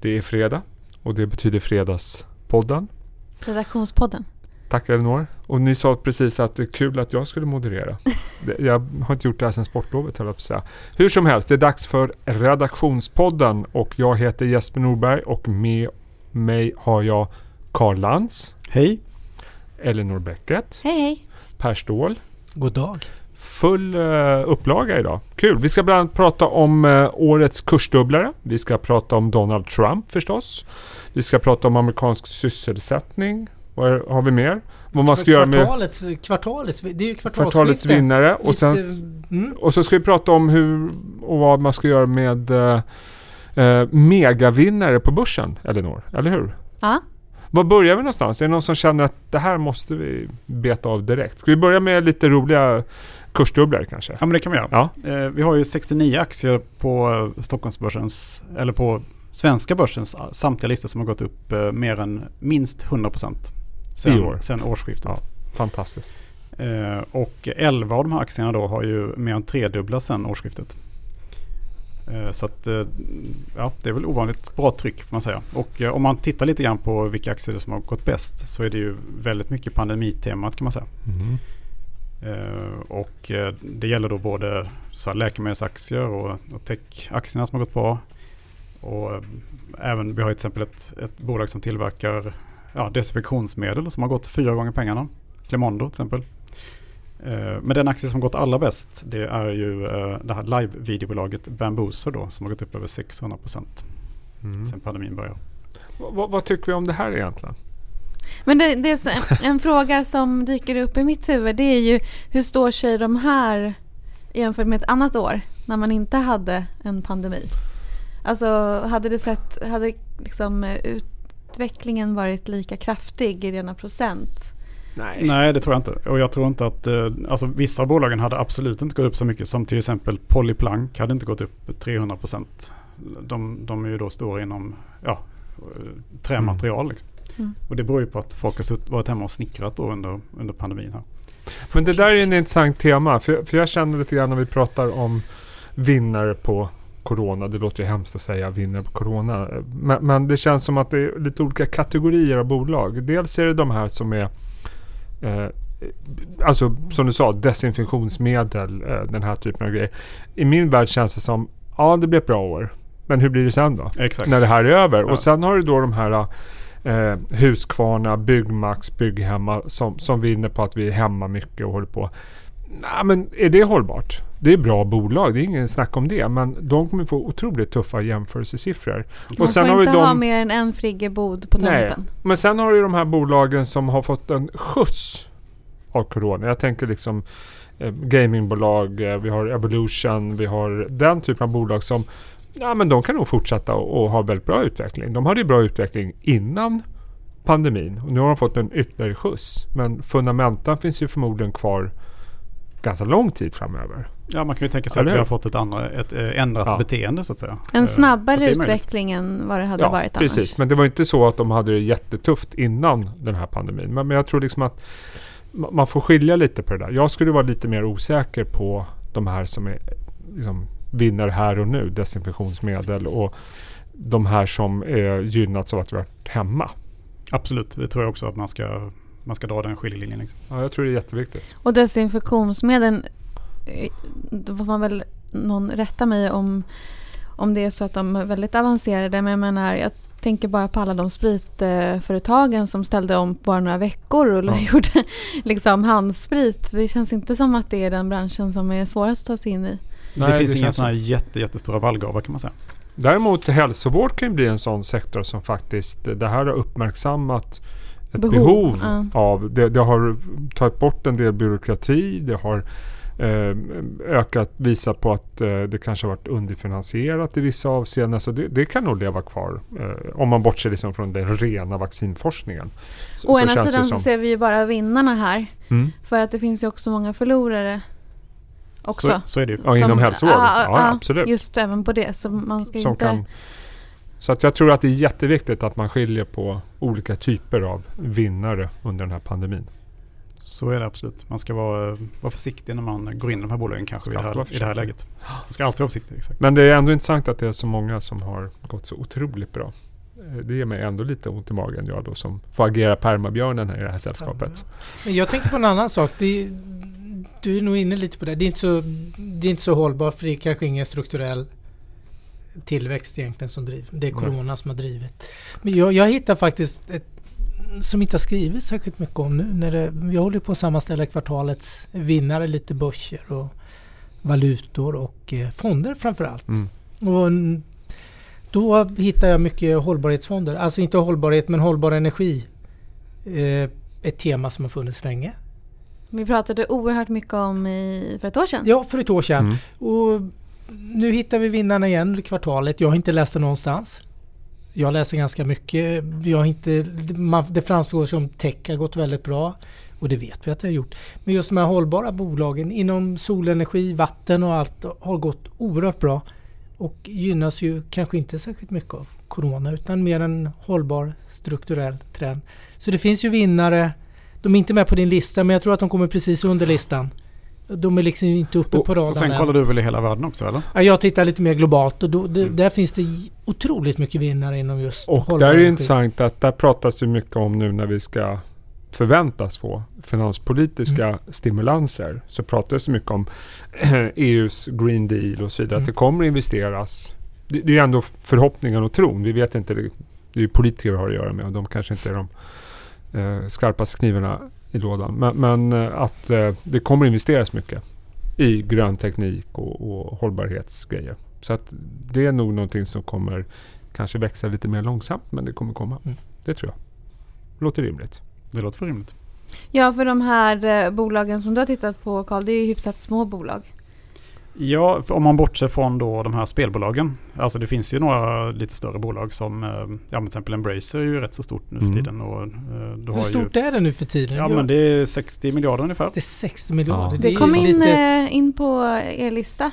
Det är fredag och det betyder Fredagspodden. Redaktionspodden. Tack Elinor. Och ni sa precis att det är kul att jag skulle moderera. Jag har inte gjort det här sedan sportlovet höll jag på att säga. Hur som helst, det är dags för Redaktionspodden och jag heter Jesper Norberg och med mig har jag Karl Lantz, Hej. Elinor Bäcket, Hej hej. Per Ståhl. God dag. Full uh, upplaga idag. Kul. Vi ska bland annat prata om eh, årets kursdubblare. Vi ska prata om Donald Trump förstås. Vi ska prata om amerikansk sysselsättning. Vad är- har vi mer? Vad man ska göra med kvartalets, kvartalets, det är ju kvartalets vinnare. Och, sen, mm. och så ska vi prata om hur och vad man ska göra med uh, megavinnare på börsen, Elinor. Eller hur? Ja. Var börjar vi någonstans? Är det någon som känner att det här måste vi beta av direkt? Ska vi börja med lite roliga kursdubblare kanske? Ja men det kan vi göra. Ja. Eh, vi har ju 69 aktier på Stockholmsbörsens, eller på svenska börsens samtliga listor som har gått upp eh, mer än minst 100% I sen, år. sen årsskiftet. Ja. Fantastiskt. Eh, och 11 av de här aktierna då har ju mer än tredubblats sen årsskiftet. Eh, så att eh, ja, det är väl ovanligt bra tryck får man säga. Och eh, om man tittar lite grann på vilka aktier som har gått bäst så är det ju väldigt mycket pandemitemat kan man säga. Mhm. Eh, och eh, det gäller då både så läkemedelsaktier och, och techaktierna som har gått bra. Och eh, även, vi har till exempel ett, ett bolag som tillverkar ja, desinfektionsmedel som har gått fyra gånger pengarna. Clemondo till exempel. Men den aktie som gått allra bäst det är ju det här live-videobolaget Bambuser då som har gått upp över 600% Mm. sen pandemin började. Vad, vad tycker vi om det här egentligen? Men det, det är så, en fråga som dyker upp i mitt huvud det är ju hur står sig de här jämfört med ett annat år när man inte hade en pandemi? Alltså hade det sett, hade liksom utvecklingen varit lika kraftig i rena procent? Nej. Nej, det tror jag inte. Och jag tror inte att, eh, alltså vissa av bolagen hade absolut inte gått upp så mycket. Som till exempel Polyplank hade inte gått upp 300 procent. De, de är ju då stora inom ja, eh, trämaterial. Liksom. Mm. Och det beror ju på att folk har varit hemma och snickrat då under, under pandemin här. Men det där är en intressant tema. För, för jag känner lite grann när vi pratar om vinnare på Corona. Det låter ju hemskt att säga vinnare på Corona. Men, men det känns som att det är lite olika kategorier av bolag. Dels är det de här som är eh, Alltså som du sa, desinfektionsmedel, eh, den här typen av grejer. I min värld känns det som, ja det blir ett bra år. Men hur blir det sen då? Exakt. när det här är över. Ja. Och sen har du då de här eh, Husqvarna, Byggmax, Bygghemma som, som vinner på att vi är hemma mycket och håller på. Nej, men är det hållbart? Det är bra bolag, det är ingen snack om det. Men de kommer få otroligt tuffa jämförelsesiffror. Man sen får har vi inte de- ha mer än en friggebod på Nej. tomten. Men sen har du de här bolagen som har fått en skjuts av Corona. Jag tänker liksom eh, gamingbolag, eh, vi har Evolution, vi har den typen av bolag som Ja men de kan nog fortsätta och, och ha väldigt bra utveckling. De hade ju bra utveckling innan pandemin och nu har de fått en ytterligare skjuts. Men fundamentan finns ju förmodligen kvar ganska lång tid framöver. Ja, man kan ju tänka sig Eller att vi har fått ett, andra, ett eh, ändrat Ja. beteende så att säga. En Eh, snabbare utveckling än vad det hade ja, varit precis. annars. Men det var inte så att de hade det jättetufft innan den här pandemin. Men, men jag tror liksom att ma- man får skilja lite på det där. Jag skulle vara lite mer osäker på de här som är liksom, vinner här och nu, desinfektionsmedel och de här som är gynnats av att vi har varit hemma. Absolut, det tror jag också att man ska, man ska dra den skiljelinjen. Liksom. Ja, jag tror det är jätteviktigt. Och desinfektionsmedel, eh, då får man väl någon rätta mig om, om det är så att de är väldigt avancerade. Men jag menar, jag tänker bara på alla de spritföretagen som ställde om på bara några veckor och Ja. gjorde liksom handsprit. Det känns inte som att det är den branschen som är svårast att ta sig in i. Nej, det finns det inga sådana här jätte, jättestora vallgravar kan man säga. Däremot hälsovård kan ju bli en sån sektor som faktiskt, det här har uppmärksammat ett behov, Behov, ja. av. Det, det har tagit bort en del byråkrati. Det har eh, ökat, visat på att eh, det kanske har varit underfinansierat i vissa avseenden. Så det, det kan nog leva kvar. Eh, om man bortser liksom från den rena vaccinforskningen. Så, Å så ena sidan så ser vi ju bara vinnarna här. Mm. För att det finns ju också många förlorare också. Så, så är det ju. Ja, inom Som- hälsovården. ja, Ja, ja, absolut. Just även på det. Så man ska Som inte... kan, så att jag tror att det är jätteviktigt att man skiljer på olika typer av vinnare under den här pandemin. Så är det absolut. Man ska vara, vara försiktig när man går in i de här bolagen kanske i det, här, i det här läget. Man ska alltid vara försiktig. Exakt. Men det är ändå intressant att det är så många som har gått så otroligt bra. det ger mig ändå lite ont i magen jag då som får agera permabjörnen här i det här sällskapet. Men jag tänker på en annan sak. Det, du är nog inne lite på det. Det är, inte så, det är inte så hållbart för det är kanske ingen strukturell tillväxt egentligen som driver. Det är corona som har drivit. Men jag, jag hittar faktiskt ett som inte har skrivit särskilt mycket om nu. När det, jag håller på att sammanställa kvartalets vinnare, lite börser och valutor och eh, fonder framförallt. Mm. Och då hittar jag mycket hållbarhetsfonder. Alltså inte hållbarhet men hållbar energi. Eh, ett tema som har funnits länge. Vi pratade oerhört mycket om i, för ett år sedan. Ja, för ett år sedan. Mm. Och nu hittar vi vinnarna igen i kvartalet. Jag har inte läst det någonstans. Jag läser ganska mycket. Jag har inte, det framstår som tech har gått väldigt bra. Och det vet vi att det har gjort. Men just de här hållbara bolagen inom solenergi, vatten och allt har gått oerhört bra. Och gynnas ju kanske inte särskilt mycket av Corona utan mer en hållbar strukturell trend. Så det finns ju vinnare. De är inte med på din lista men jag tror att de kommer precis under listan. De är liksom inte uppe Och- på radarn Och sen kollar du väl i hela världen också eller? Ja, jag tittar lite mer globalt och då, det, Mm. där finns det otroligt mycket vinnare inom just Och där är det intressant att där pratas ju mycket om nu när vi ska förväntas få finanspolitiska Mm. stimulanser. Så pratas det mycket om EUs Green Deal och så vidare. Mm. Att det kommer investeras. Det, det är ändå förhoppningen och tron. Vi vet inte. Det, det är ju politiker vi har att göra med och de kanske inte är de skarpaste knivarna i lådan. Men, men eh, att eh, det kommer investeras mycket i grön teknik och, och hållbarhetsgrejer. Så att det är nog någonting som kommer kanske växa lite mer långsamt men det kommer komma. Mm. Det tror jag. Låter rimligt. Det låter för rimligt. Ja, för de här eh, bolagen som du har tittat på Carl, det är ju hyfsat små bolag. Ja, om man bortser från då de här spelbolagen. Alltså det finns ju några lite större bolag som, eh, ja men till exempel Embracer är ju rätt så stort nu för Mm. tiden. Och, eh, du Hur har ju, stort är det nu för tiden? Ja men det är 60 miljarder ungefär. det är 60 miljarder. Ja. Det är kom in, lite- eh, in på er lista.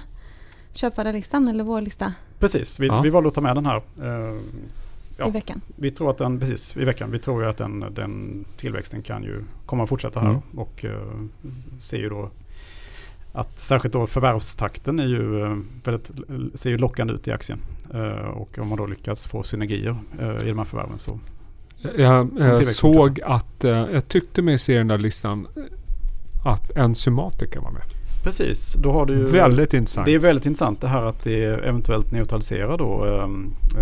Köparlistan eller vår lista Precis, vi, Ja. vi valde att ta med den här. Ja. i veckan. Vi tror att den, precis i veckan, vi tror ju att den, den tillväxten kan ju komma att fortsätta här. Mm. Och eh, ser ju då att särskilt då förvärvstakten är ju eh, väldigt, ser ju lockande ut i aktien. Eh, och om man då lyckas få synergier eh, i de här förvärven så Jag såg att, jag tyckte mig se den där listan att Enzymatica var med. Precis, då har du ju Väldigt intressant. Det är väldigt intressant det här att det eventuellt neutraliserar då eh,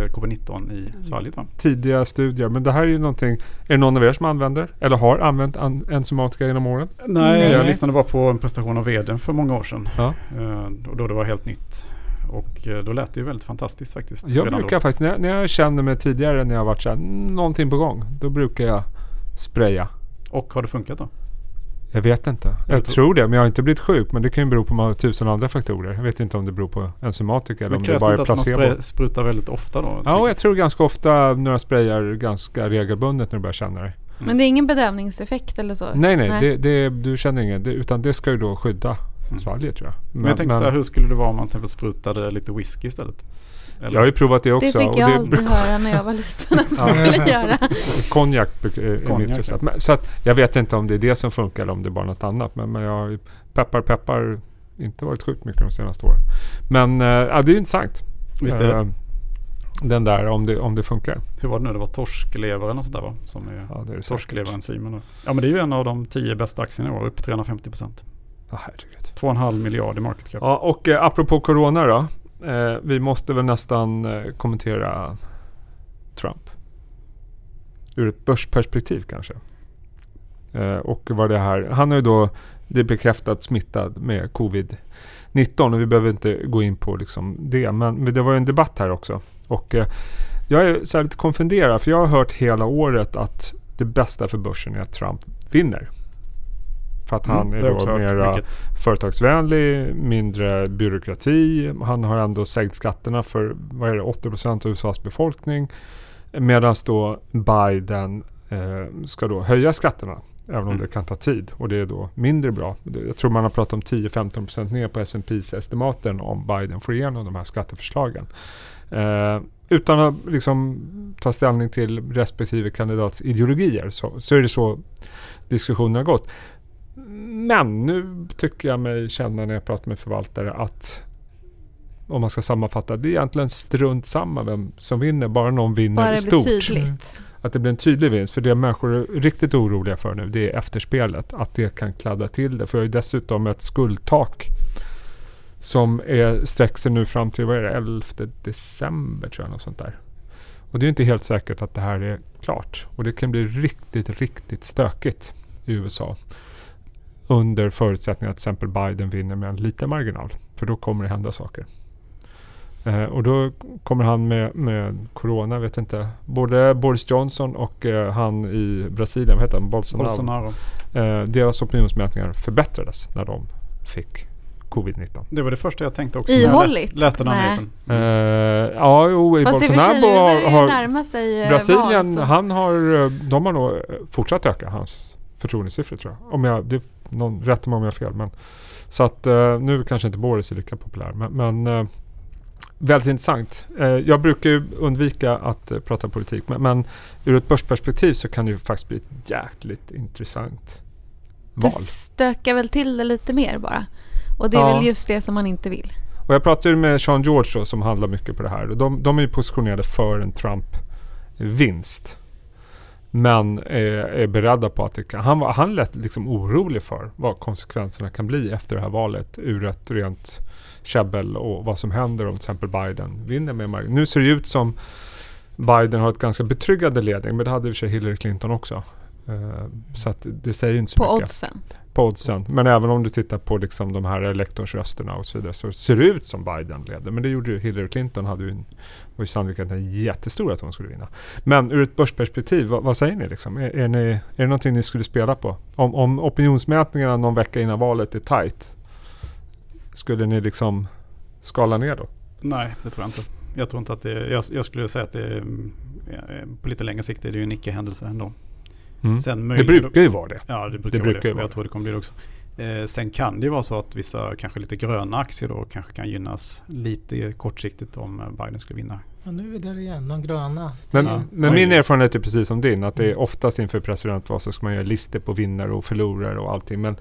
covid-19 i svalget va? Tidiga studier. Men det här är ju någonting. Är det någon av er som använder eller har använt an- Enzymatica genom åren? Nej, Nej. jag lyssnade bara på en presentation av vdn för många år sedan. Ja. Eh, och då det var helt nytt. Och eh, då lät det ju väldigt fantastiskt faktiskt. Jag brukar då. faktiskt, när jag, när jag känner mig tidigare när jag har varit så här, "Mm, någonting på gång. Då brukar jag spraya. Och har det funkat då? Jag vet inte. Jag, Jag tror- tror det, men jag har inte blivit sjuk. Men det kan ju bero på många tusen andra faktorer. Jag vet inte om det beror på enzymatika eller Men om det det bara är inte att man placebo. sprutar väldigt ofta då? Ja, och jag tror ganska ofta när jag sprayar ganska regelbundet när du börjar känna dig. Men det är ingen bedövningseffekt eller så? Nej, nej, Nej. Det, det, du känner inget. Det, utan det ska ju då skydda Mm. svalget tror jag. Men, jag tänkte så här, hur skulle det vara om man till exempel sprutade lite whisky istället? Eller? jag har ju provat det Det också. fick och jag det alltid brukar- höra när jag var liten att man skulle göra. Konjak är Konjak, mitt recept. Men, Så att jag vet inte om det är det som funkar eller om det är bara något annat. Men, men jag har ju peppar peppar inte varit sjukt mycket de senaste åren. Men äh, ja, det är ju intressant. Visst är det. Eh, Den där om det, om det funkar. Hur var det nu? Det var torsklever eller något sånt där va? Som är Ja, det är det torskleverenzymen. Ja men det är ju en av de tio bästa aktierna i år. Upp 350 procent. Ja, herregud. 2,5 miljard i market cap. Ja, och eh, apropå Corona då. Eh, vi måste väl nästan eh, kommentera Trump. Ur ett börsperspektiv kanske. Eh, och vad det här, han har ju då det är bekräftat smittad med covid-19 och vi behöver inte gå in på liksom det. Men det var ju en debatt här också. Och eh, jag är så här lite konfunderad för jag har hört hela året att det bästa för börsen är att Trump vinner. För att han Mm, är också mera vilket- företagsvänlig, mindre byråkrati. Han har ändå sänkt skatterna för vad är det, 80% av USAs befolkning. Medan då Biden eh, ska då höja skatterna. Även om Mm. det kan ta tid. Och det är då mindre bra. Jag tror man har pratat om 10-15% ner på S&P's estimaten om Biden får igenom de här skatteförslagen. Eh, utan att liksom ta ställning till respektive kandidats ideologier så, så är det så diskussionen har gått. Men nu tycker jag mig känna när jag pratar med förvaltare att om man ska sammanfatta, det är egentligen strunt samma vem som vinner, bara någon vinner Bara det blir stort. tydligt. Att det blir en tydlig vinst. För det människor är riktigt oroliga för nu, det är efterspelet. Att det kan kladda till det. För det är dessutom ett skuldtak som är, sträcker sig nu fram till vad är det, 11 december tror jag. Något sånt där. Och det är inte helt säkert att det här är klart. Och det kan bli riktigt, riktigt stökigt i USA. Under förutsättning att till exempel Biden vinner med en liten marginal. För då kommer det hända saker. Eh, och då kommer han med, med Corona, vet inte. Både Boris Johnson och eh, han i Brasilien, vad heter han? Bolsonaro. Bolsonaro. Eh, deras opinionsmätningar förbättrades när de fick covid-19. Det var det första jag tänkte också. när jag Ihålligt? läste, läste den här. Eh, ja, jo, i Fast Bolsonaro har, har närma sig eh, Brasilien, val, så- han har, eh, de har nog fortsatt öka hans förtroendesiffror tror jag. Om jag, det, någon, rätta mig om jag har fel. Men, så att eh, nu kanske inte Boris är lika populär. Men, men eh, väldigt intressant. Eh, jag brukar ju undvika att prata politik. Men, men ur ett börsperspektiv så kan det ju faktiskt bli ett jäkligt intressant val. Det stökar väl till det lite mer bara. Och det är Ja. väl just det som man inte vill. Och jag pratade ju med Sean George då, som handlar mycket på det här. De, de är ju positionerade för en Trump-vinst. Men är, är beredda på att det kan... Han, han lät liksom orolig för vad konsekvenserna kan bli efter det här valet ur ett rent käbbel och vad som händer om till exempel Biden vinner med marginal. Nu ser det ut som Biden har ett ganska betryggande ledning, men det hade i och för sig Hillary Clinton också. Eh, så att det säger ju inte så På mycket oddsen på oddsen. Men även om du tittar på liksom de här elektorsrösterna och så vidare så ser det ut som Biden leder. Men det gjorde ju Hillary Clinton hade ju en, var ju sannolikheten jättestor att hon skulle vinna. Men ur ett börsperspektiv, vad, vad säger ni liksom? Är, är, ni, är det någonting ni skulle spela på? Om, om opinionsmätningarna någon vecka innan valet är tight, skulle ni liksom skala ner då? Nej, det tror jag inte. Jag tror inte att det jag, jag skulle säga att det på lite längre sikt är det ju en icke-händelse ändå. Mm. Sen Det brukar ju vara det. Ja, det brukar, Det vara brukar ju det. vara Jag tror det kommer bli det också. Eh, sen kan det ju vara så att vissa kanske lite gröna aktier då kanske kan gynnas lite kortsiktigt om eh, Biden skulle vinna. Ja, nu är vi där igen, de gröna. Men, Ja. men min erfarenhet är precis som din. Att det är oftast inför presidentval så ska man göra listor på vinnare och förlorare och allting. Men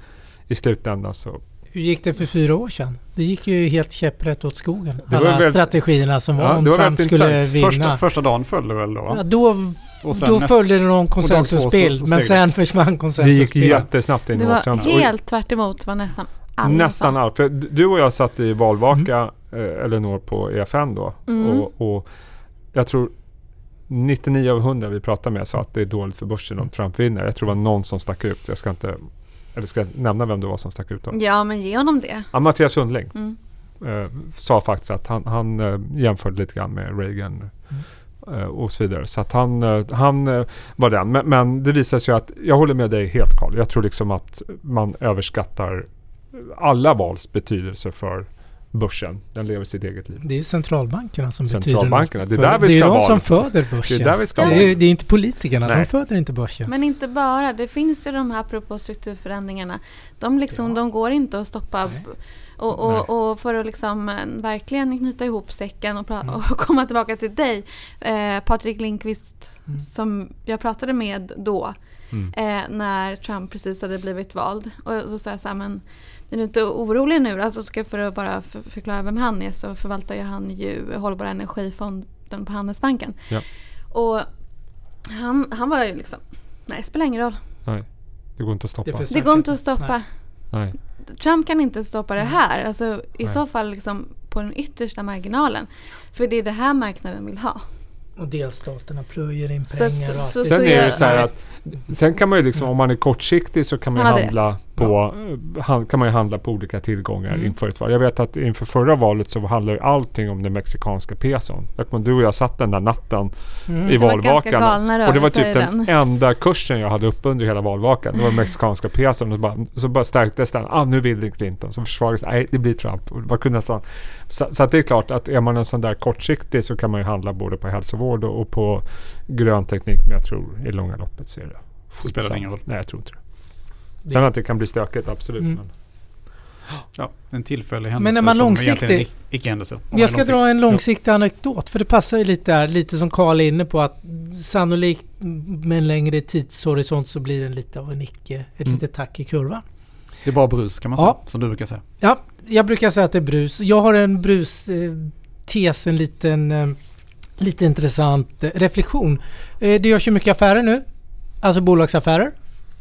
i slutändan så Hur gick det för fyra år sedan? Det gick ju helt käpprätt åt skogen. Alla väldigt- strategierna som var Ja, om Trump skulle intressant. vinna. Första, första dagen föll det väl då? Ja, då då följde det någon konsensusbild. Men sen försvann det gick konsensusbilden. jättesnabbt in Det i var Trump. Och- helt tvärt emot vad nästan alla Nästan allt. För du och jag satt i valvaka, eh, Elinor, på EFN då. Mm. Och, och jag tror 99 av 100 vi pratade med sa att det är dåligt för börsen om Trump vinner. Jag tror det var någon som stack ut. Jag ska inte... Eller ska jag nämna vem det var som stack ut då? Ja, men ge honom det. Ja, Mattias Sundling Mm. eh, sa faktiskt att han, han eh, jämförde lite grann med Reagan eh, och så vidare. Så att han, eh, han eh, var den. Men, men det visar sig att, jag håller med dig helt Carl. Jag tror liksom att man överskattar alla vals betydelse för börsen. Den lever sitt eget liv. Det är centralbankerna som Centralbankerna, betyder det är något. där vi det är de som föder Det börsen. är där vi ska. Det är, det är inte politikerna, Nej. de föder inte börsen. Men inte bara, det finns ju de här apropå strukturförändringarna. De, liksom, Ja. de går inte att stoppa. Nej. Och, Nej. och, och för att liksom eh, verkligen knyta ihop säcken och, Mm. och komma tillbaka till dig. Eh, Patrik Lindqvist Mm. som jag pratade med då. Mm. Eh, när Trump precis hade blivit vald. Och så sa jag så här, men är du inte orolig nu? Alltså ska för att bara för, förklara vem han är så förvaltar ju han ju Hållbara Energifonden på Handelsbanken. Ja. Och han, han var ju liksom, nej det spelar ingen roll. Det går inte att stoppa. Det Det går inte att stoppa. Nej. Trump kan inte stoppa det Nej. här. Alltså i Nej. så fall liksom på den yttersta marginalen. För det är det här marknaden vill ha. Och delstaterna plöjer in pengar så- så Sen är det så här att Sen kan man ju liksom, om man är kortsiktig så kan man handla på, han, kan man ju handla på olika tillgångar Mm. inför ett val. Jag vet att inför förra valet så handlade allting om den mexikanska peson. Du och jag satt den där natten Mm. i valvakan. Och det var typ den den. enda kursen jag hade uppe under hela valvakan. Det var mexikanska peson. Och bara, så bara stärktes den. Ah, nu vill det Clinton. Så försvagades Nej, det blir Trump. Och kunde så, så att det är klart att är man en sån där kortsiktig så kan man ju handla både på hälsovård och, och på grön teknik. Men jag tror i långa loppet så är det spelar skitsamma. ingen roll. Nej, jag tror inte det. Det- Sen att det kan bli stökigt, absolut. Mm. Men, Ja, en tillfällig händelse Men är man som långsiktig- egentligen är ic- icke-händelse. Jag ska dra en långsiktig anekdot för det passar ju lite där, lite som Karl är inne på att sannolikt med en längre tidshorisont så blir det lite av en icke, ett Mm. litet tack i kurvan. Det är bara brus kan man Ja. säga, som du brukar säga. Ja, jag brukar säga att det är brus. Jag har en brus-tes, en liten, eh, lite intressant eh, reflektion. Eh, det görs ju mycket affärer nu. Alltså bolagsaffärer.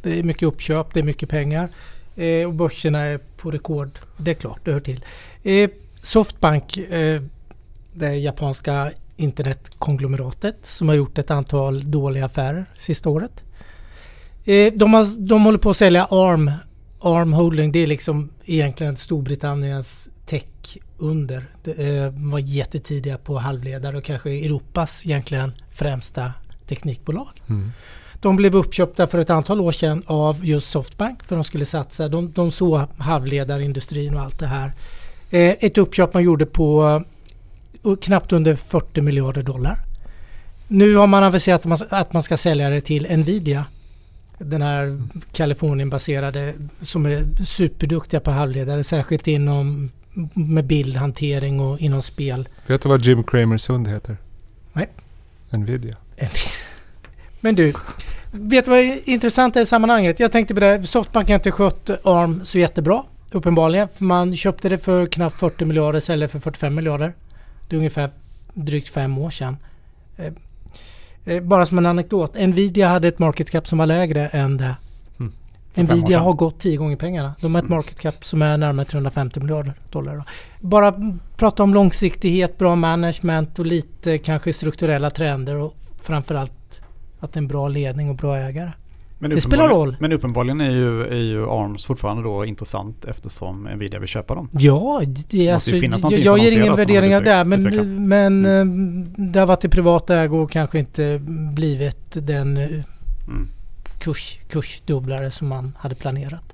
Det är mycket uppköp, det är mycket pengar. Eh, och börserna är på rekord. Det är klart, det hör till. Eh, Softbank, eh, det japanska internetkonglomeratet som har gjort ett antal dåliga affärer sista året. Eh, de, har, de håller på att sälja ARM. ARM Holding, det är liksom egentligen Storbritanniens tech under. Eh, de var jättetidiga på halvledare och kanske Europas egentligen främsta teknikbolag. Mm. De blev uppköpta för ett antal år sedan av just Softbank för de skulle satsa. De, de såg halvledarindustrin och allt det här. Eh, ett uppköp man gjorde på eh, knappt under 40 miljarder dollar. Nu har man aviserat att man, att man ska sälja det till Nvidia. Den här Kalifornienbaserade som är superduktiga på halvledare, särskilt inom med bildhantering och inom spel. Vet du vad Jim Cramers hund heter? Nej. Nvidia. Men du, vet du vad är intressant i sammanhanget? Jag tänkte på det, Softbank har inte skött ARM så jättebra. Uppenbarligen, för man köpte det för knappt 40 miljarder, säljer för 45 miljarder. Det är ungefär drygt fem år sedan. Eh, eh, bara som en anekdot, Nvidia hade ett market cap som var lägre än det. Mm. Nvidia har gått tio gånger pengarna. De har ett market cap som är närmare 350 miljarder dollar. då. Bara prata om långsiktighet, bra management och lite kanske strukturella trender och framförallt att det är en bra ledning och bra ägare. Men Det spelar roll. Men uppenbarligen är ju, är ju ARMS fortfarande då intressant eftersom Nvidia vill köpa dem. Ja, det är alltså, jag, jag ger ingen värderingar där utveckla. men, men eh, det har varit i privat ägo och kanske inte blivit den eh, Mm. kurs, kursdubblare som man hade planerat.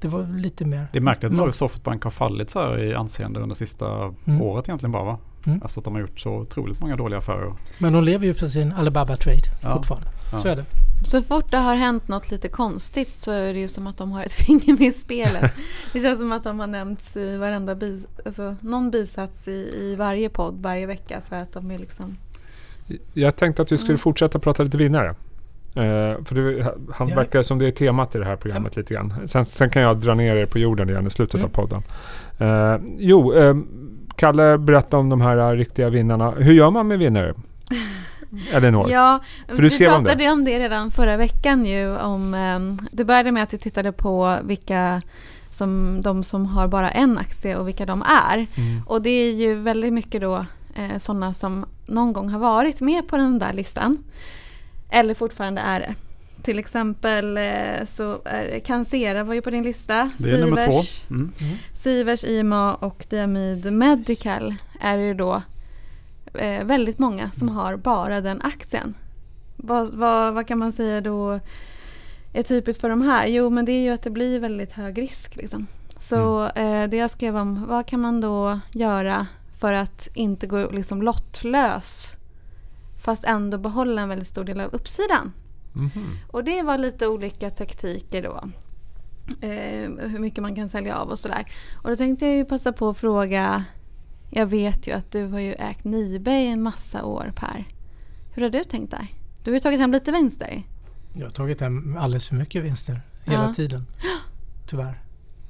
Det var lite mer... Det är märkligt Mm. hur Softbank har fallit så här i anseende under sista Mm. året egentligen bara va? Mm. Alltså att de har gjort så otroligt många dåliga affärer. Men de lever ju på sin Alibaba Trade Ja. fortfarande. Ja. Så är det. Så fort det har hänt något lite konstigt så är det ju som att de har ett finger med i spelet. Det känns som att de har nämnts i varenda bi, alltså någon bisats i, i varje podd varje vecka för att de är liksom... Jag tänkte att vi skulle Mm. fortsätta prata lite vinnare. Eh, för det, han Ja. verkar som det är temat i det här programmet lite grann. Sen, sen kan jag dra ner er på jorden igen i slutet Mm. av podden. Eh, jo, eh, Kalle berättade om de här eh, riktiga vinnarna. hur gör man med vinnare? Elinor? Ja, För du vi skrev om det. pratade om det redan förra veckan ju. Om, ehm, det började med att vi tittade på vilka som de som har bara en aktie och vilka de är. Mm. Och det är ju väldigt mycket då eh, sådana som någon gång har varit med på den där listan. Eller fortfarande är det. Till exempel eh, så är Cancera var ju på din lista. Det är nummer två. Sivers, Mm. Sivers, IMA och Diamyd Medical är det då eh, väldigt många som har bara den aktien. Vad, vad, vad kan man säga då är typiskt för de här? Jo, men det är ju att det blir väldigt hög risk. Liksom. Så eh, det jag skrev om, vad kan man då göra för att inte gå liksom lottlös fast ändå behålla en väldigt stor del av uppsidan? Mhm. Och det var lite olika taktiker då. Eh, hur mycket man kan sälja av och sådär. Och då tänkte jag ju passa på att fråga. Jag vet ju att du har ju ägt Nibe i en massa år Per. Hur har du tänkt där? Du har ju tagit hem lite vinster. Jag har tagit hem alldeles för mycket vinster hela Ja. tiden. Tyvärr.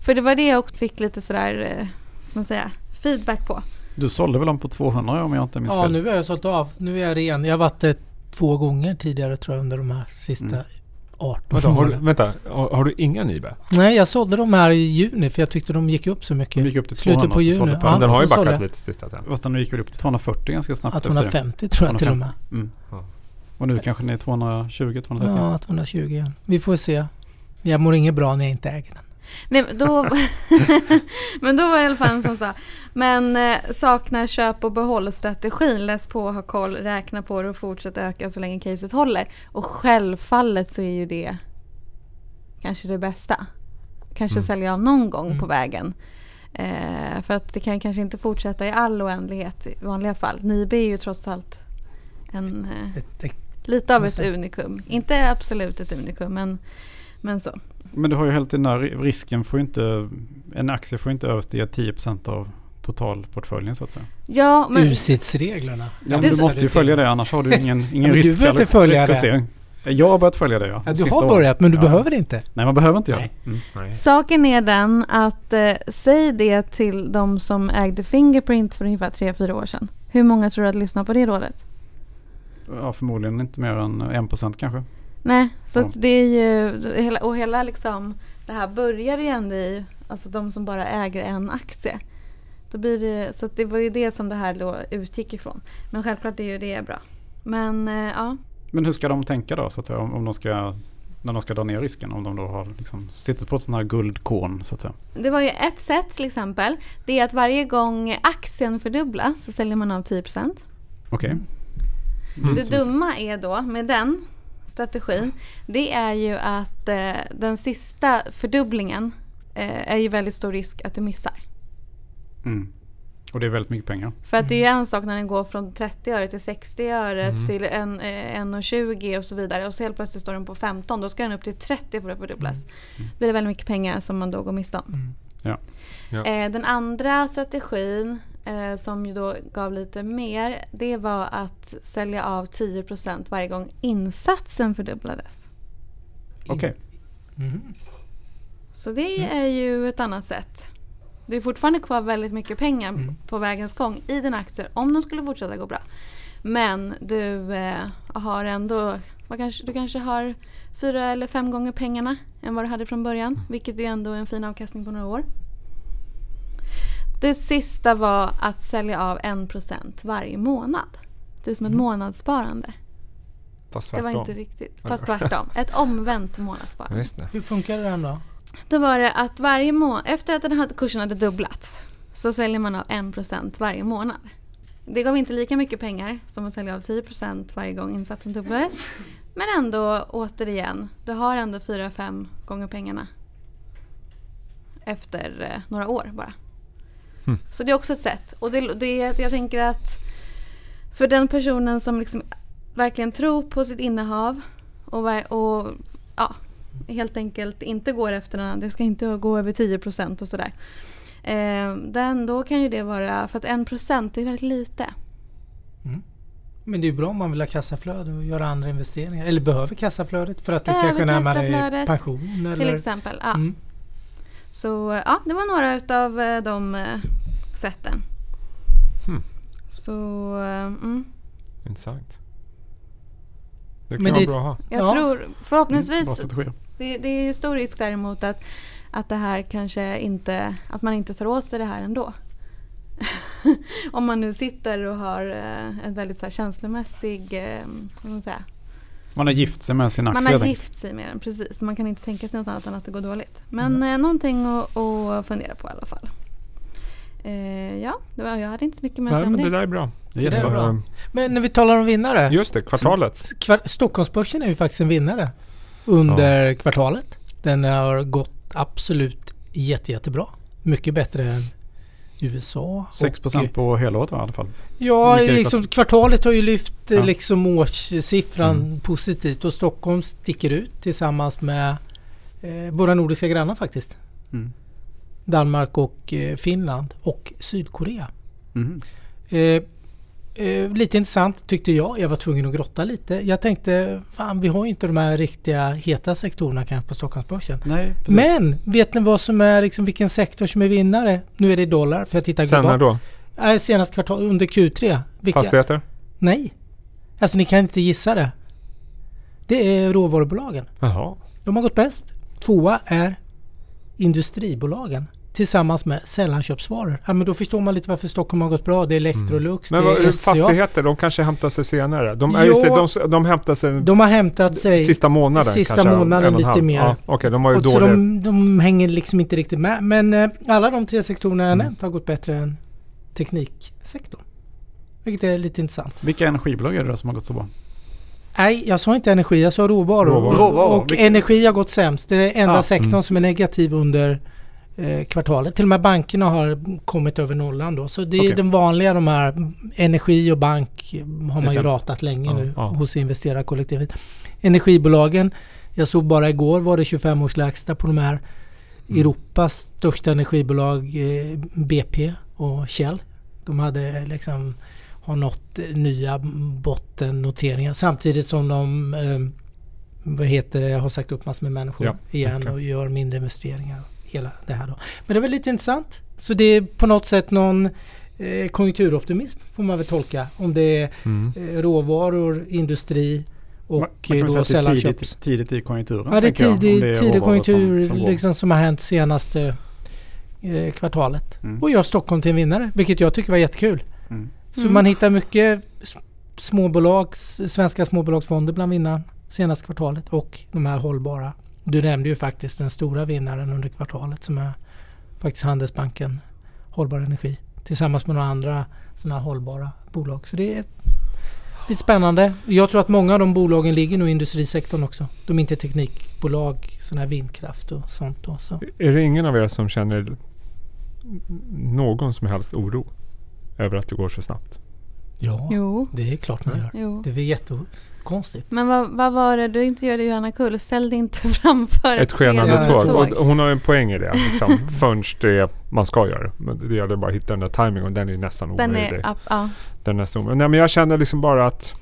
För det var det jag också fick lite sådär, eh, ska man säga, feedback på. Du sålde väl dem på 200 om jag inte minns Ja, fel? nu har jag sålt av. Nu är jag ren. Jag har varit det två gånger tidigare tror jag under de här sista Mm. 18 Vänta, har du, vänta har, har du inga Nibe? Nej, jag sålde dem här i juni för jag tyckte de gick upp så mycket. De gick upp till Slutet 200 på juni. på Ja, den har ju backat jag. lite sista tiden. Fast den gick väl upp till 240 ganska snabbt Ja, efter det. 250 tror jag till och med. Mm. Ja. Och nu kanske ni är 220, 230. Ja, 220 igen. Vi får se. Jag mår inget bra när jag inte äger den. Nej, men då, men då var det i alla fall en som sa Men eh, saknar köp och behåll-strategin. Läs på, ha koll, räkna på det och fortsätt öka så länge caset håller. Och självfallet så är ju det kanske det bästa. Kanske Mm. sälja av någon gång Mm. på vägen. Eh, för att det kan kanske inte fortsätta i all oändlighet i vanliga fall. Nibe är ju trots allt en, eh, lite av ett unikum. Inte absolut ett unikum men, men så. Men du har ju tiden den här risken får ju inte, en aktie får ju inte överstiga 10% av totalportföljen så att säga. Ja, men, USITS-reglerna. Ja, men du måste ju följa det annars har du ingen, ingen du risk, behöver inte följa det. Jag har börjat följa det ja. Ja, du Sista har året. börjat men du Ja. behöver inte. Nej, man behöver inte göra. Mm. Nej. Saken är den att eh, säg det till de som ägde Fingerprint för ungefär 3-4 år sedan. Hur många tror du att lyssnar på det rådet? Ja, förmodligen inte mer än 1% kanske. Nej, så Ja. det är ju, och hela liksom, det här börjar ju ändå i, alltså de som bara äger en aktie. Då blir det, så det var ju det som det här då utgick ifrån. Men självklart är ju det bra. Men eh, ja, Men hur ska de tänka då? Så att säga, om, om de ska, när de ska dra ner risken? Om de då har liksom, sitter på ett sånt här guldkorn så att säga. det var ju ett sätt till exempel. Det är att varje gång aktien fördubblas så säljer man av 10%. Okej. Mm. Det dumma är då med den strategin, det är ju att eh, den sista fördubblingen eh, är ju väldigt stor risk att du missar. Mm. Och det är väldigt mycket pengar. För att det är ju en sak när den går från 30 öre till 60 öre Mm. till en, eh, 1,20 och så vidare. Och så helt plötsligt står den på 15. Då ska den upp till 30 för att fördubblas. Mm. Då blir det väldigt mycket pengar som man då går miste om. Mm. Ja. Eh, den andra strategin eh, som ju då gav lite mer. Det var att sälja av 10% varje gång insatsen fördubblades. Okej. Mm. Så det är ju ett annat sätt. Det är fortfarande kvar väldigt mycket pengar Mm. på vägens gång i dina aktier om de skulle fortsätta gå bra. Men du eh, har ändå, vad kanske, du kanske har fyra eller fem gånger pengarna än vad du hade från början. Vilket är ändå en fin avkastning på några år. Det sista var att sälja av 1% varje månad. Det är som ett Mm. månadssparande. Fast Det var tvärtom. inte riktigt, fast tvärtom. Ett omvänt månadssparande. Ja. Hur funkar den då? Då var det att varje månad, efter att den här kursen hade dubblats, så säljer man av 1% varje månad. Det gav inte lika mycket pengar som att sälja av 10% varje gång insatsen dubblades. Men ändå, återigen, du har ändå 4-5 gånger pengarna. Efter eh, några år bara. Hmm. Så det är också ett sätt. Och det, det, jag tänker att för den personen som liksom verkligen tror på sitt innehav och, och ja, helt enkelt inte går efter den, det ska inte gå över 10% och sådär. Eh, den, då kan ju det vara, för att 1% det är väldigt lite. Men det är ju bra om man vill ha kassaflöde och göra andra investeringar. Eller behöver kassaflödet för att du Behöver kanske närmar dig pension. Till Eller? exempel. Ja. Mm. Så ja, det var några utav eh, de eh, sätten. Hmm. Så eh, mm, Intressant. Det kan Men vara det- bra att ha. jag Ja. tror förhoppningsvis strategi. Det, det är ju stor risk däremot att, att det här kanske inte, att man inte tar åt sig det här ändå. Om man nu sitter och har en väldigt så här, känslomässig, eh, vad ska man säga, Man har gift sig med sin aktie. man har gift sig med den precis. Man kan inte tänka sig något annat än att det går dåligt. Men eh, någonting att, att fundera på i alla fall. Eh, ja, det var, jag hade inte så mycket mer att säga om men det det. där är bra. Det är Det är jättebra. bra. Men när vi talar om vinnare. Just det, kvartalet. Kvar- Stockholmsbörsen är ju faktiskt en vinnare under kvartalet. Den har gått absolut jätte, jättebra. Mycket bättre än USA. 6% och, på helåret i alla fall. Ja, liksom, kvartalet har ju lyft eh, Ja. liksom årssiffran Mm. positivt och Stockholm sticker ut tillsammans med eh, våra nordiska grannar faktiskt. Mm. Danmark och eh, Finland och Sydkorea. Mhm. Eh, eh, lite intressant tyckte jag. Jag var tvungen att grotta lite. Jag tänkte, fan vi har ju inte de här riktiga heta sektorerna kanske på Stockholmsbörsen. Nej, precis. Men vet ni vad som är liksom vilken sektor som är vinnare? Nu är det dollar för jag tittar Sen när globalt. då? Äh, senast kvartal under Q3. Vilka? Fastigheter? Nej. Alltså ni kan inte gissa det. Det är råvarubolagen. Jaha. De har gått bäst. Tvåa är industribolagen. Tillsammans med sällanköpsvaror. Ja men då förstår man lite varför Stockholm har gått bra. Det är Electrolux, Mm. Men det vad, är SCA. fastigheter, de kanske hämtar sig senare? De, ja. just det, de, de hämtar sig De har hämtat sig. sista månaden sista kanske? månaden en en lite mer. Ja, Okej, de var ju och så de, de hänger liksom inte riktigt med. Men eh, alla de tre sektorerna jag Mm. nämnt har gått bättre än tekniksektorn. Vilket är lite intressant. Vilka energibolag är det då som har gått så bra? Nej, jag sa inte energi, jag sa råvaror. Råvaror. Råvaror, Och vilka- energi har gått sämst. Det är enda Ja. sektorn Mm. som är negativ under kvartalet. Till och med bankerna har kommit över nollan då. Så det är Okej. den vanliga de här energi och bank eh, har man ju ratat länge Ja, nu ja. hos investerarkollektivet. Energibolagen, jag såg bara igår var det 25 års lägsta på de här Mm. Europas största energibolag eh, BP och Shell. De hade liksom har nått eh, nya bottennoteringar samtidigt som de eh, vad heter det, har sagt upp massor med människor Ja, igen okej. och gör mindre investeringar. Hela det här då. Men det är väl lite intressant. Så det är på något sätt någon eh, konjunkturoptimism får man väl tolka. Om det är Mm. eh, råvaror, industri och Man, man kan eh, då att det är sällan tidigt, tidigt i konjunkturen. Ja, det är tidig, är tidig konjunktur som, som liksom, som har hänt senaste eh, kvartalet. Mm. Och gör Stockholm till en vinnare, vilket jag tycker var jättekul. Mm. Så Mm. man hittar mycket småbolags, svenska småbolagsfonder bland vinnarna senaste kvartalet och de här hållbara. Du nämnde ju faktiskt den stora vinnaren under kvartalet som är faktiskt Handelsbanken Hållbar Energi tillsammans med några andra sådana här hållbara bolag. Så det är lite spännande. Jag tror att många av de bolagen ligger nog i industrisektorn också. De är inte teknikbolag, sådana här vindkraft och sånt. Då, så. Är det ingen av er som känner någon som helst oro över att det går så snabbt? Ja, Jo, det är klart man gör. jo. Det är väl jättekonstigt. Men vad, vad var det du intervjuade Johanna Kull? Ställ dig inte framför Ett skenande skenande tåg. tåg. Och hon har ju en poäng i det. Liksom, förrän det man ska göra. Men det gäller bara att hitta den där timingen och den är nästan Den omöjlig. är, up, ja. Den är nästan omöjlig. Nej, men jag känner liksom bara att...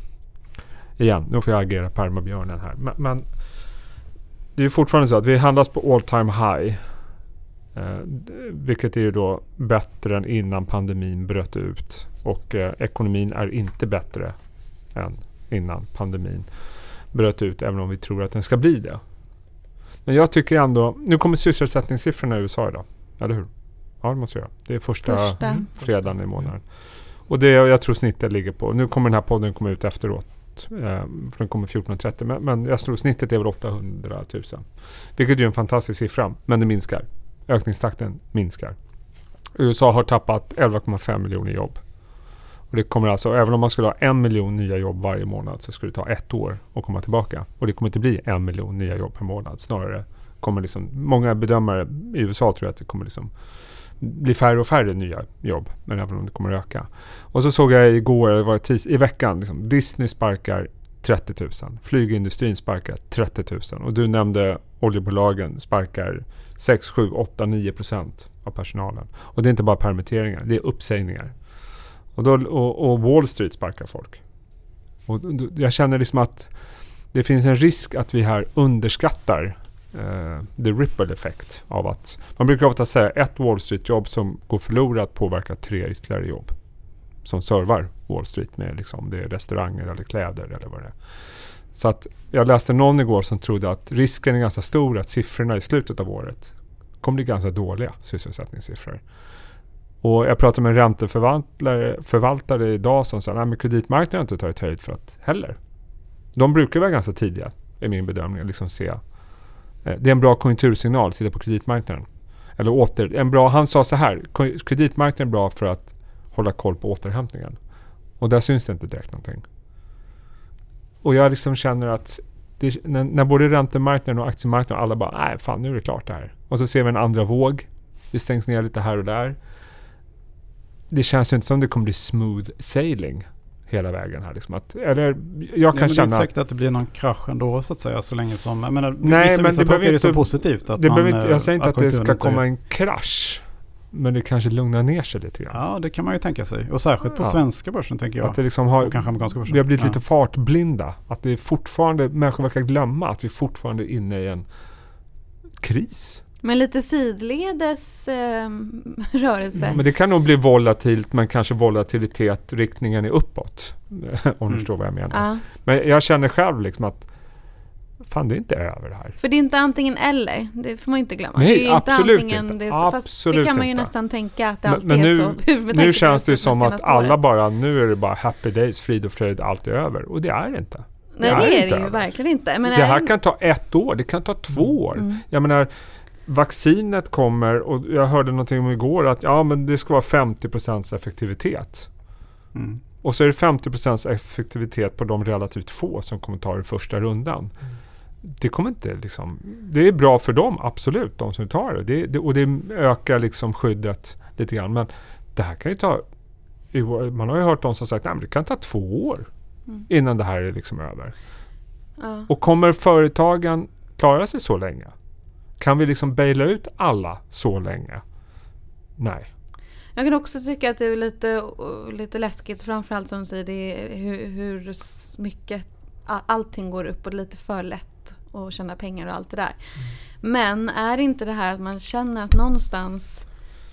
Igen, nu får jag agera permabjörnen här. Men, men det är ju fortfarande så att vi handlas på all time high. Eh, vilket är ju då bättre än innan pandemin bröt ut. Och eh, ekonomin är inte bättre än innan pandemin bröt ut. Även om vi tror att den ska bli det. Men jag tycker ändå... Nu kommer sysselsättningssiffrorna i USA idag. Eller hur? Ja, det måste jag göra. Det är första, Första. Mm. fredagen i månaden. Och det jag tror snittet ligger på. Nu kommer den här podden komma ut efteråt. Eh, för den kommer 14.30. Men, men jag tror snittet är väl 800 000. Vilket är en fantastisk siffra. Men det minskar. Ökningstakten minskar. USA har tappat 11,5 miljoner jobb. Och det kommer alltså, även om man skulle ha en miljon nya jobb varje månad så skulle det ta ett år att komma tillbaka. Och det kommer inte bli en miljon nya jobb per månad. Snarare kommer liksom, många bedömare i USA tror att det kommer liksom bli färre och färre nya jobb. Men även om det kommer att öka. Och så såg jag igår, det var tis, i veckan, liksom, Disney sparkar 30 000. Flygindustrin sparkar 30 000. Och du nämnde oljebolagen sparkar 6, 7, 8, 9 procent av personalen. Och det är inte bara permitteringar, det är uppsägningar. Och, då, och, och Wall Street sparkar folk. Och då- jag känner liksom att det finns en risk att vi här underskattar eh, the ripple effect av att man brukar ofta säga ett Wall Street-jobb som går förlorat påverkar tre ytterligare jobb som servar Wall Street med liksom det är restauranger eller kläder eller vad det är. Så att jag läste någon igår som trodde att risken är ganska stor att siffrorna i slutet av året kommer bli ganska dåliga sysselsättningssiffror. Och jag pratade med en ränteförvaltare förvaltare idag som sa att kreditmarknaden har inte tagit höjd för att heller. De brukar vara ganska tidiga i min bedömning. Liksom se. Eh, det är en bra konjunktursignal, att sitta på kreditmarknaden. Eller åter, en bra, han sa så här, kreditmarknaden är bra för att hålla koll på återhämtningen. Och där syns det inte direkt någonting. Och jag liksom känner att det, när, när både räntemarknaden och aktiemarknaden alla bara nej fan nu är det klart det här. Och så ser vi en andra våg. Det stängs ner lite här och där. Det känns ju inte som det kommer bli smooth sailing hela vägen här. Liksom att, eller jag Ja, kan men det är känna inte att säkert att det blir någon krasch ändå så att säga så länge som... Jag menar, Nej, vissa, men vissa det det som inte- positivt. Att det man, inte, jag säger eh, inte att det konjunkturen ska komma en krasch. Men det kanske lugnar ner sig lite grann. Ja, det kan man ju tänka sig. Och särskilt på Ja. svenska börsen tänker jag. Att det liksom har, och kanske amerikanska börsen. vi har blivit Ja. lite fartblinda. Att det är fortfarande, människor verkar glömma att vi fortfarande är inne i en kris. Men lite sidledes eh, rörelse. Men det kan nog bli volatilt men kanske volatilitet riktningen är uppåt. Om du Mm. förstår vad jag menar. Ja, Men jag känner själv liksom att fan det är inte över det här. för det är inte antingen eller. Det får man inte glömma. Nej, det är inte absolut antingen inte. Det, fast det Absolut kan man ju inte. nästan tänka att det Men- alltid men nu- är så. Nu känns det ju som att alla året. bara, nu är det bara happy days, frid och fröjd, allt är över. Och det är det inte. Nej det är det är det ju över. verkligen inte. Men det är här det- kan ta ett år, det kan ta två år. Mm. Jag menar, vaccinet kommer och jag hörde någonting om igår att ja men det ska vara 50% effektivitet. Mm. Och så är det 50% effektivitet på de relativt få som kommer ta den första rundan. Det kommer inte liksom... Det är bra för dem, absolut, de som tar det. det, det och det ökar liksom skyddet lite grann. Men det här kan ju ta... Man har ju hört de som sagt att det kan ta två år Mm. innan det här är liksom över. Ja. Och kommer företagen klara sig så länge? Kan vi liksom baila ut alla så länge? Nej. Jag kan också tycka att det är lite, lite läskigt framförallt som du säger det hur, hur mycket allting går upp och lite för lätt och tjäna pengar och allt det där. Men är inte det här att man känner att någonstans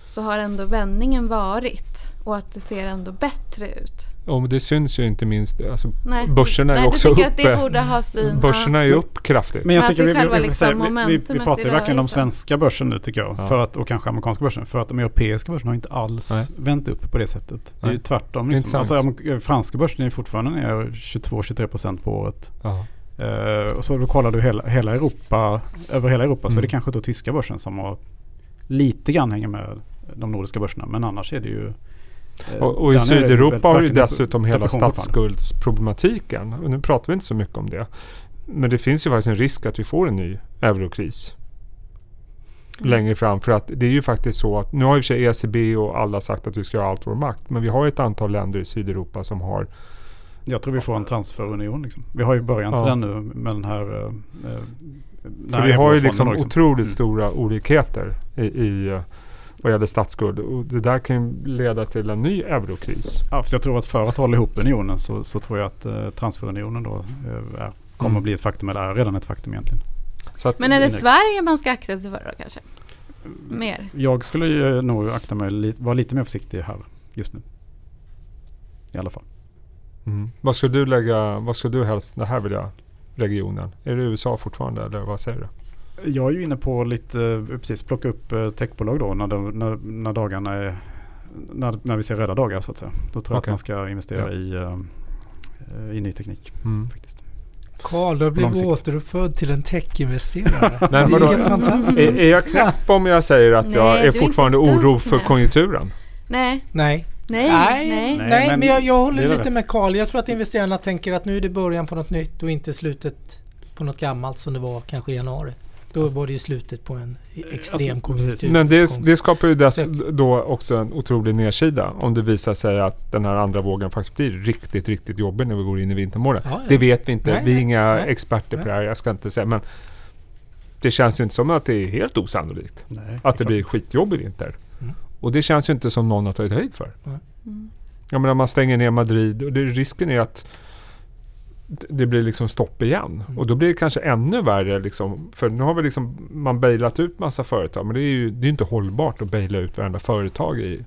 så har ändå vändningen varit och att det ser ändå bättre ut? Och det syns ju inte minst, alltså, Nej. börserna är Nej, ju också uppe. att det borde ha syn? Börserna är ju upp kraftigt. Men jag Men tycker att vi, vi, liksom vi, vi, pratar i ju verkligen om rörelsen. svenska börsen nu tycker jag. Ja. För att, och kanske amerikanska börsen. För att de europeiska börserna har inte alls Nej. vänt upp på det sättet. Det är ju Nej. tvärtom. Liksom. Alltså, am- franska börsen är ju fortfarande ner 22-23% på året. Ja. Eh, och så då kollar du hela, hela Europa, över hela Europa så är Mm. det kanske då tyska börsen som har lite grann hänger med de nordiska börserna. Men annars är det ju eh, Och, och i Sydeuropa har verkligen dessutom hela statsskuldsproblematiken. Och nu pratar vi inte så mycket om det. Men det finns ju faktiskt en risk att vi får en ny eurokris längre fram. För att det är ju faktiskt så att nu har ju för sig ECB och alla sagt att vi ska göra allt vår makt. Men vi har ju ett antal länder i Sydeuropa som har Jag tror vi får en transferunion. Liksom. Vi har ju början till Ja. den nu med den här... eh, eh, den här vi har ju liksom då, otroligt Mm. stora olikheter i, i eh, vad gäller statsskuld. Och det där kan ju leda till en ny eurokris. Ja, för jag tror att för att hålla ihop unionen så, så tror jag att eh, transferunionen då eh, är, kommer Mm. att bli ett faktum. Eller är redan ett faktum egentligen. Så att, Men är det. Sverige man ska akta sig för då kanske? Mer? Jag skulle ju nog akta mig, vara lite mer försiktig här just nu. I alla fall. mm. Vad skulle du lägga, vad skulle du helst, det här vill jag, regionen? Är det USA fortfarande eller vad säger du? Jag är ju inne på lite, eh, precis plocka upp eh, techbolag då när, de, när, när dagarna är, när, när vi ser röda dagar så att säga. Då tror jag att man ska investera Ja. i, eh, i ny teknik Mm. faktiskt. Karl, du har blivit återuppfödd till en techinvesterare. Nej, det är helt fantastiskt. Är, är jag knäpp om jag säger att Nej, jag är är fortfarande inte oro för konjunkturen? Nej, Nej. nej, Nej, nej. nej, men, men jag, jag håller är lite rätt. med Karl. Jag tror att investerarna tänker att nu är det början på något nytt och inte slutet på något gammalt som det var kanske i januari. Då var det ju slutet på en extrem Alltså, konjunktur. precis. Men det, det skapar ju dess, då också en otrolig nedsida. Om det visar sig att den här andra vågen faktiskt blir riktigt, riktigt jobbig när vi går in i vintermånaden. Ja, ja. Det vet vi inte. Nej, vi är nej, inga nej, experter på det här. Jag ska inte säga. Men det känns ju inte som att det är helt osannolikt. Nej, Att det är blir klart. skitjobb i vinter. Mm. Och det känns ju inte som någon har tagit höjd för. Mm. Jag menar man stänger ner Madrid och det, risken är att det blir liksom stopp igen. Mm. Och då blir det kanske ännu värre liksom. För nu har vi liksom man bailat ut massa företag. Men det är ju det är inte hållbart att baila ut varenda företag i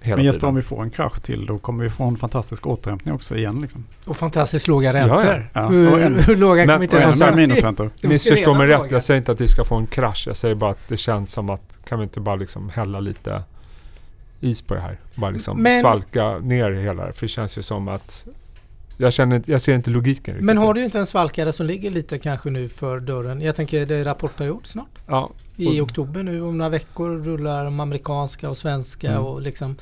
hela Men Jesper tiden. om vi får en krasch till då kommer vi få en fantastisk återhämtning också igen. Liksom. Och fantastiskt låga Ja, ja. räntor. Ja, Hur, och en- hur låga kommer inte vara. minusräntor. De är Missförstå mig rätt. Jag säger inte att vi ska få en krasch. Jag säger bara att det känns som att kan vi inte bara liksom hälla lite is på det här? Bara liksom Men- svalka ner hela det. För det känns ju som att jag, känner, jag ser inte logiken. Men har du inte en svalkare som ligger lite kanske nu för dörren? Jag tänker det är rapportperiod snart. Ja, I Och- oktober nu om några veckor rullar de amerikanska och svenska Mm. och liksom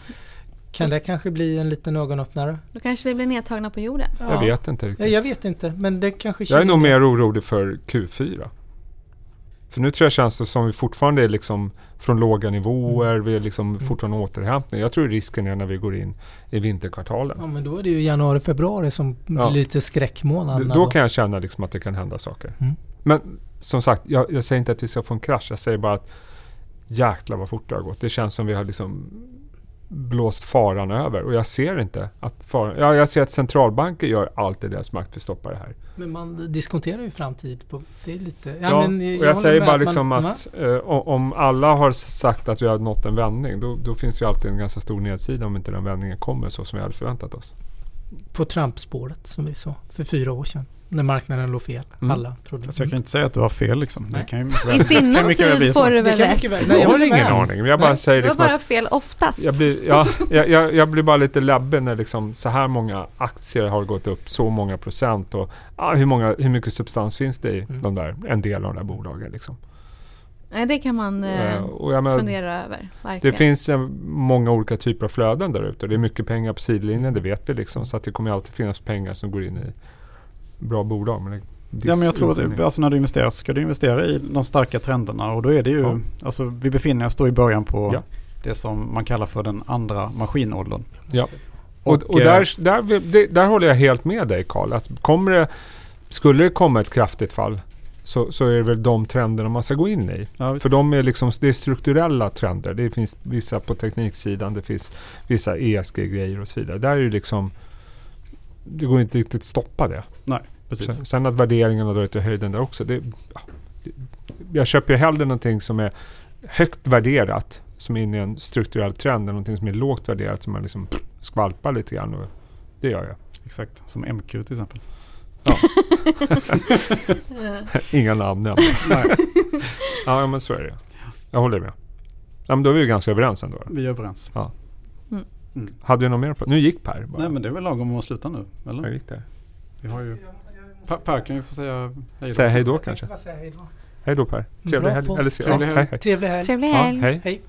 Kan det kanske bli en liten ögonöppnare? Då kanske vi blir nedtagna på jorden. Ja. jag vet inte riktigt. Ja, jag vet inte men det kanske Jag är nog mer orolig för Q4. För nu tror jag känns det som vi fortfarande är liksom från låga nivåer. Vi är liksom fortfarande återhämtning. Jag tror risken är när vi går in i vinterkvartalen. Ja men då är det ju januari, februari som Ja. blir lite D- skräckmånaderna. då kan jag känna liksom att det kan hända saker. Mm. Men som sagt, jag, jag säger inte att vi ska få en krasch. Jag säger bara att jäklar vad fort det har gått. Det känns som vi har liksom blåst faran över. Och jag ser inte att faran... Ja, jag ser att centralbanker gör allt i deras makt för att stoppa det här. Men man diskuterar ju framtid. På, det är lite... Ja, men och jag, säger bara man- liksom va? att eh, om alla har sagt att vi har nått en vändning, då, då finns ju alltid en ganska stor nedsida om inte den vändningen kommer så som vi hade förväntat oss. På Trump-spåret som vi sa för fyra år sedan. När marknaden låg fel. Mm. Alla trodde. Fast jag kan inte säga att du har fel liksom. Det kan ju mycket väl- I sinom mycket väl bli tid så. får du Det väl rätt? Nej, jag har ingen aning. Jag bara säger Du har liksom bara fel oftast. jag blir, ja, jag, jag, jag blir bara lite läbbig när liksom så här många aktier har gått upp så många procent. Och, ah, hur, många, hur mycket substans finns det i Mm. de där, en del av de där bolagen? Liksom. Nej, det kan man eh, Eh, menar, fundera över. Det Verkligen. finns eh, många olika typer av flöden där ute. Det är mycket pengar på sidlinjen, det vet vi liksom. Så att det kommer alltid finnas pengar som går in i bra bolag. Men Ja men jag tror att alltså när du investerar så ska du investera i de starka trenderna och då är det ju, Ja. alltså vi befinner oss då i början på Ja. det som man kallar för den andra maskinåldern. Ja. Och, och eh, där, där, vi- det, där håller jag helt med dig Karl. Att kommer det, skulle det komma ett kraftigt fall så, så är det väl de trenderna man ska gå in i. ja. För de är liksom, det är strukturella trender. Det finns vissa på tekniksidan, det finns vissa ESG-grejer och så vidare. Där är det liksom, det går inte riktigt att stoppa det. Precis. Sen, sen att värderingarna drar ut i höjden där också. Det, ja, det, jag köper ju hellre någonting som är högt värderat, som är inne i en strukturell trend, än någonting som är lågt värderat, som man liksom skvalpar lite grann. Och det gör jag. Exakt, som MQ till exempel. Inga namn nämnda. Nej. Ja, men så är det. Jag håller med. Ja, men då är vi ju ganska överens ändå. Vi är överens. Hade vi något mer på? Nu gick Per bara. Nej men det är väl lagom att sluta nu, Jag eller? gick där. Vi har ju... Per, per kan ju få säga hej då. Säga hej då kanske. Hej då. Hej då Per. Trevlig helg. Eller, ja, Trevlig helg. hej, hej. Trevlig helg. Trevlig Ja, hej. Hej.